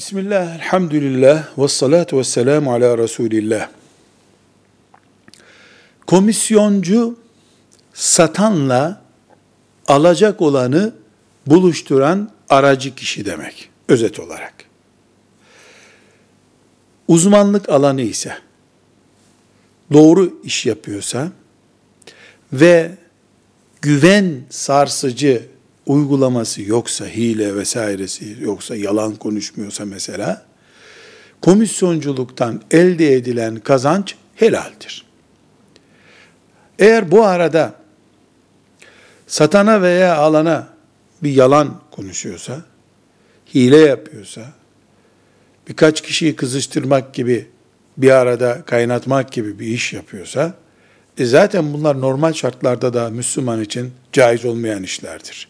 Bismillah, elhamdülillah, ve salatu ve selamu ala Resulillah. Komisyoncu, satanla alacak olanı buluşturan aracı kişi demek, özet olarak. Uzmanlık alanı ise, doğru iş yapıyorsa ve güven sarsıcı uygulaması yoksa, hile vesairesi yoksa, yalan konuşmuyorsa mesela, komisyonculuktan elde edilen kazanç helaldir. Eğer bu arada satana veya alana bir yalan konuşuyorsa, hile yapıyorsa, birkaç kişiyi kızıştırmak gibi, bir arada kaynatmak gibi bir iş yapıyorsa, e zaten bunlar normal şartlarda da Müslüman için caiz olmayan işlerdir.